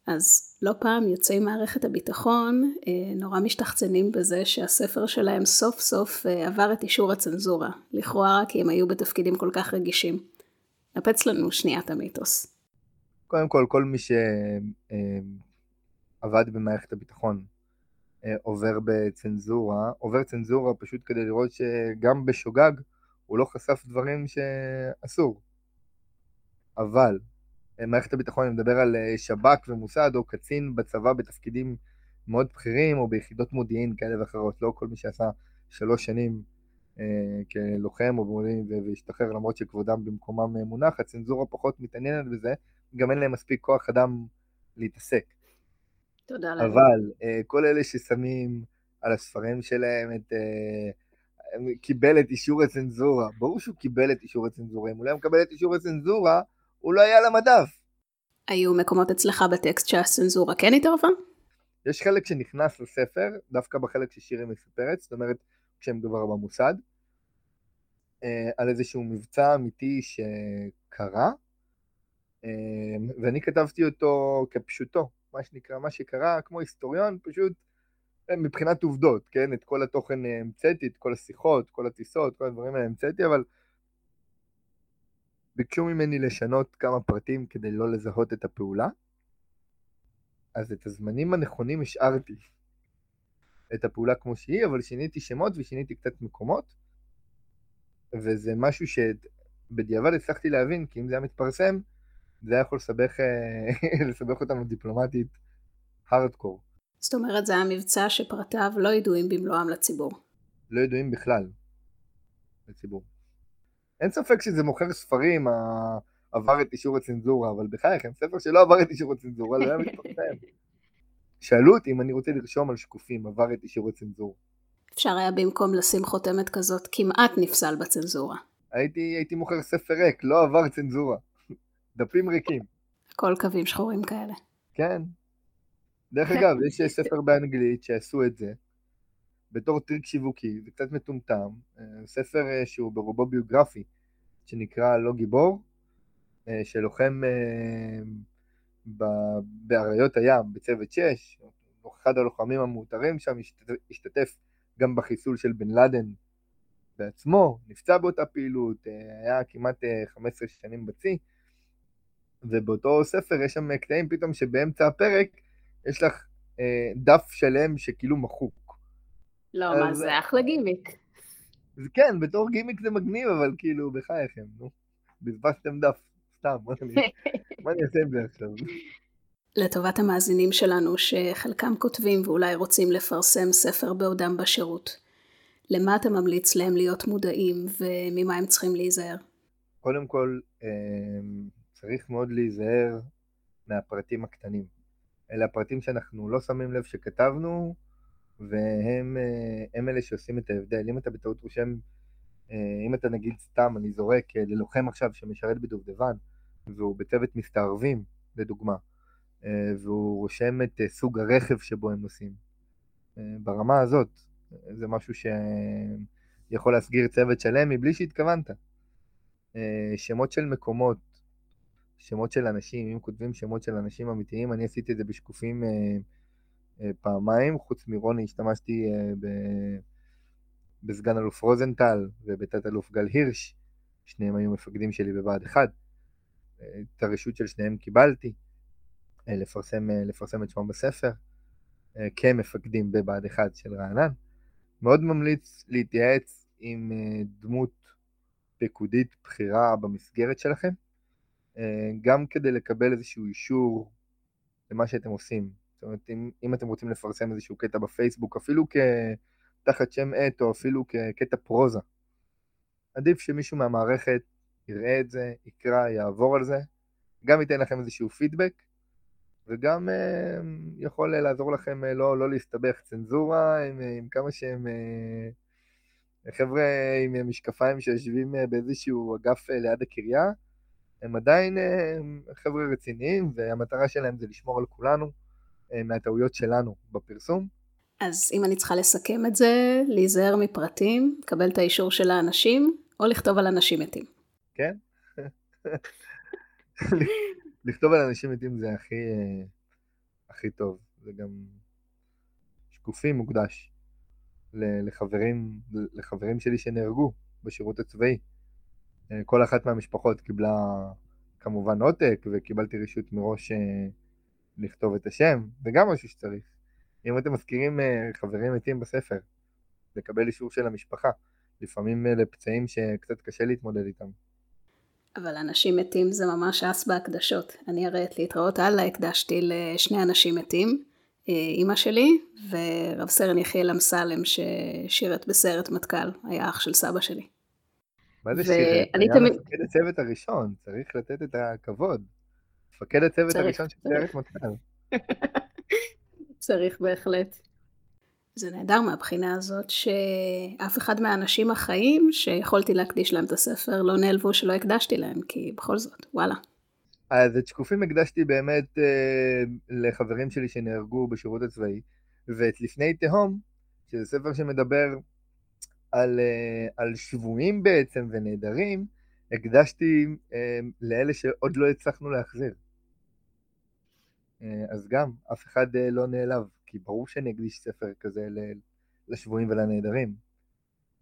אז לא פעם יוצאי מערכת הביטחון אה, נורא משתחצנים בזה שהספר שלהם סוף סוף אה, עבר את אישור הצנזורה, לכאורה כי הם היו בתפקידים כל כך רגישים. נפץ לנו שנייה המיתוס. קודם כל, כל מי שעבד במערכת הביטחון עובר בצנזורה, עובר צנזורה פשוט כדי לראות שגם בשוגג הוא לא חשף דברים שאסור. אבל אה, מערכת הביטחון, אני מדבר על אה, שב"כ ומוסד או קצין בצבא בתפקידים מאוד בכירים או ביחידות מודיעין כאלה ואחרות, לא כל מי שעשה שלוש שנים אה, כלוחם או במודיעין והשתחרר למרות שכבודם במקומם מונח, הצנזורה פחות מתעניינת בזה, גם אין להם מספיק כוח אדם להתעסק. תודה לך. אבל uh, כל אלה ששמים על הספרים שלהם את... Uh, קיבל את אישור הצנזורה, ברור שהוא קיבל את אישור הצנזורה, אם הוא לא היה מקבל את אישור הצנזורה, הוא לא היה על המדף. היו מקומות אצלך בטקסט שהצנזורה כן התערבה? יש חלק שנכנס לספר, דווקא בחלק ששירי מספרת, זאת אומרת, כשהם כבר במוסד, uh, על איזשהו מבצע אמיתי שקרה, ואני כתבתי אותו כפשוטו, מה שנקרא, מה שקרה, כמו היסטוריון, פשוט אה, מבחינת עובדות, כן? את כל התוכן אה, המצאתי, את כל השיחות, כל הטיסות, כל הדברים האלה המצאתי, אבל ביקשו ממני לשנות כמה פרטים כדי לא לזהות את הפעולה, אז את הזמנים הנכונים השארתי את הפעולה כמו שהיא, אבל שיניתי שמות ושיניתי קצת מקומות, וזה משהו שבדיעבד הצלחתי להבין, כי אם זה היה מתפרסם, זה היה יכול לסבך, אה, לסבך אותנו דיפלומטית הארדקור. זאת אומרת, זה היה מבצע שפרטיו לא ידועים במלואם לציבור. לא ידועים בכלל לציבור. אין ספק שזה מוכר ספרים, עבר את אישור הצנזורה, אבל בחייכם, ספר שלא עבר את אישור הצנזורה לא היה מתפרסם. שאלו אותי אם אני רוצה לרשום על שקופים, עבר את אישור הצנזורה. אפשר היה במקום לשים חותמת כזאת, כמעט נפסל בצנזורה. הייתי, הייתי מוכר ספר ריק, לא עבר צנזורה. דפים ריקים. כל קווים שחורים כאלה. כן. דרך אגב, יש ספר באנגלית שעשו את זה, בתור טריק שיווקי, זה קצת מטומטם, אה, ספר אה, שהוא ברובו ביוגרפי, שנקרא לא גיבור, אה, שלוחם באריות הים, בצוות 6, אחד הלוחמים המעוטרים שם, השתתף גם בחיסול של בן לאדן בעצמו, נפצע באותה פעילות, היה כמעט 15 שנים בצי, ובאותו ספר יש שם קטעים פתאום שבאמצע הפרק יש לך אה, דף שלם שכאילו מחוק. לא, אז... מה זה אחלה גימיק. זה כן, בתור גימיק זה מגניב, אבל כאילו, בחייכם, נו. בזבזתם דף, סתם, מה אני, מה אני אעשה עם זה עכשיו? לטובת המאזינים שלנו, שחלקם כותבים ואולי רוצים לפרסם ספר בעודם בשירות, למה אתה ממליץ להם להיות מודעים וממה הם צריכים להיזהר? קודם כל, אה, צריך מאוד להיזהר מהפרטים הקטנים. אלה הפרטים שאנחנו לא שמים לב שכתבנו, והם אה, אלה שעושים את ההבדל. אם אתה בטעות רושם, אה, אם אתה נגיד סתם, אני זורק אה, ללוחם עכשיו שמשרת בדובדבן, והוא בצוות מסתערבים, לדוגמה, והוא רושם את סוג הרכב שבו הם נוסעים. ברמה הזאת, זה משהו שיכול להסגיר צוות שלם מבלי שהתכוונת. שמות של מקומות, שמות של אנשים, אם כותבים שמות של אנשים אמיתיים, אני עשיתי את זה בשקופים אה, פעמיים, חוץ מרוני השתמשתי אה, ב... בסגן אלוף רוזנטל ובתת אלוף גל הירש, שניהם היו מפקדים שלי בבה"ד 1. אה, את הרשות של שניהם קיבלתי, לפרסם, לפרסם את שמם בספר, כמפקדים בבה"ד 1 של רענן. מאוד ממליץ להתייעץ עם דמות פקודית בכירה במסגרת שלכם, גם כדי לקבל איזשהו אישור למה שאתם עושים. זאת אומרת, אם, אם אתם רוצים לפרסם איזשהו קטע בפייסבוק, אפילו תחת שם עט או אפילו כקטע פרוזה, עדיף שמישהו מהמערכת יראה את זה, יקרא, יעבור על זה, גם ייתן לכם איזשהו פידבק, וגם אה, יכול לעזור לכם אה, לא, לא להסתבך. צנזורה עם, עם כמה שהם אה, חבר'ה עם משקפיים שיושבים אה, באיזשהו אגף אה, ליד הקריה, הם עדיין חבר'ה רציניים, והמטרה שלהם זה לשמור על כולנו. אה, מהטעויות שלנו בפרסום. אז אם אני צריכה לסכם את זה, להיזהר מפרטים, לקבל את האישור של האנשים, או לכתוב על אנשים מתים. כן. לכתוב על אנשים מתים זה הכי, אה, הכי טוב. זה גם שקופים מוקדש לחברים, לחברים שלי שנהרגו בשירות הצבאי. אה, כל אחת מהמשפחות קיבלה כמובן עותק, וקיבלתי רשות מראש לכתוב את השם, זה גם משהו שצריך. אם אתם מזכירים אה, חברים מתים בספר, לקבל אישור של המשפחה. לפעמים אלה פצעים שקצת קשה להתמודד איתם. אבל אנשים מתים זה ממש אס בהקדשות. אני הרי את להתראות הלאה הקדשתי לשני אנשים מתים, אה, אימא שלי ורב סרן יחיאל אמסלם ששירת בסיירת מטכ"ל, היה אח של סבא שלי. מה זה שירת? היה תמיד... מפקד הצוות הראשון, צריך לתת את הכבוד. מפקד הצוות הראשון של סיירת מטכ"ל. צריך בהחלט. זה נהדר מהבחינה הזאת שאף אחד מהאנשים החיים שיכולתי להקדיש להם את הספר לא נעלבו שלא הקדשתי להם, כי בכל זאת, וואלה. אז את שקופים הקדשתי באמת אה, לחברים שלי שנהרגו בשירות הצבאי, ואת לפני תהום, שזה ספר שמדבר על, אה, על שבויים בעצם ונעדרים, הקדשתי אה, לאלה שעוד לא הצלחנו להחזיר. אה, אז גם, אף אחד לא נעלב, כי ברור שאני אקדיש ספר כזה לשבויים ולנעדרים.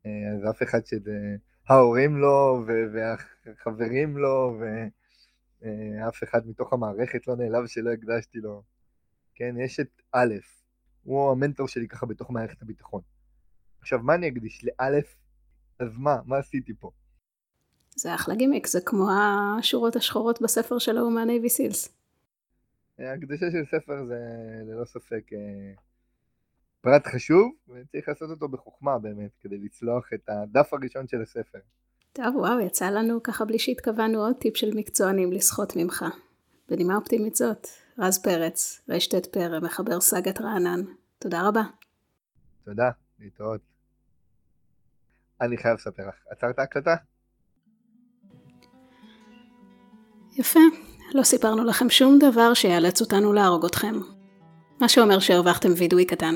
אז אף אחד שזה, ההורים לא, והחברים לא, ואף אחד מתוך המערכת לא נעלב שלא הקדשתי לו. כן, יש את א', הוא המנטור שלי ככה בתוך מערכת הביטחון. עכשיו, מה אני אקדיש? לאלף? אז מה? מה עשיתי פה? זה אחלה גימיק, זה כמו השורות השחורות בספר של ההוא מהנייבי סילס. הקדושה של ספר זה ללא ספק אה, פרט חשוב, וצריך לעשות אותו בחוכמה באמת, כדי לצלוח את הדף הראשון של הספר. טוב, וואו, יצא לנו ככה בלי שהתכוונו עוד טיפ של מקצוענים לסחוט ממך. בנימה אופטימית זאת, רז פרץ, רשת פרא, מחבר סאגת רענן. תודה רבה. תודה, להתראות. אני חייב לספר לך, עצרת הקלטה? יפה, לא סיפרנו לכם שום דבר שיאלץ אותנו להרוג אתכם. מה שאומר שהרווחתם וידוי קטן.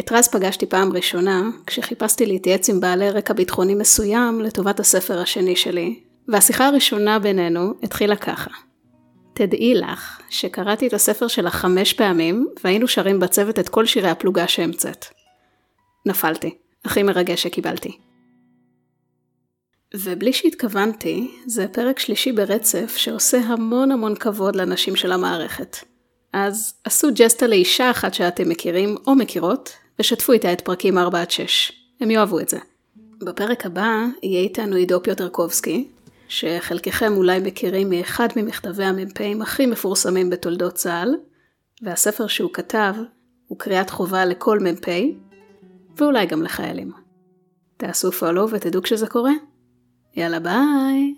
את רז פגשתי פעם ראשונה, כשחיפשתי להתייעץ עם בעלי רקע ביטחוני מסוים לטובת הספר השני שלי, והשיחה הראשונה בינינו התחילה ככה. תדעי לך שקראתי את הספר שלך חמש פעמים, והיינו שרים בצוות את כל שירי הפלוגה שהמצאת. נפלתי. הכי מרגש שקיבלתי. ובלי שהתכוונתי, זה פרק שלישי ברצף שעושה המון המון כבוד לנשים של המערכת. אז עשו ג'סטה לאישה אחת שאתם מכירים או מכירות, ושתפו איתה את פרקים 4-6. הם יאהבו את זה. בפרק הבא יהיה איתנו עידו פיוטרקובסקי, שחלקכם אולי מכירים מאחד ממכתבי המ"פים הכי מפורסמים בתולדות צה"ל, והספר שהוא כתב הוא קריאת חובה לכל מ"פ, ואולי גם לחיילים. תעשו פולו ותדעו כשזה קורה. יאללה ביי!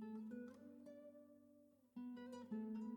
Thank you.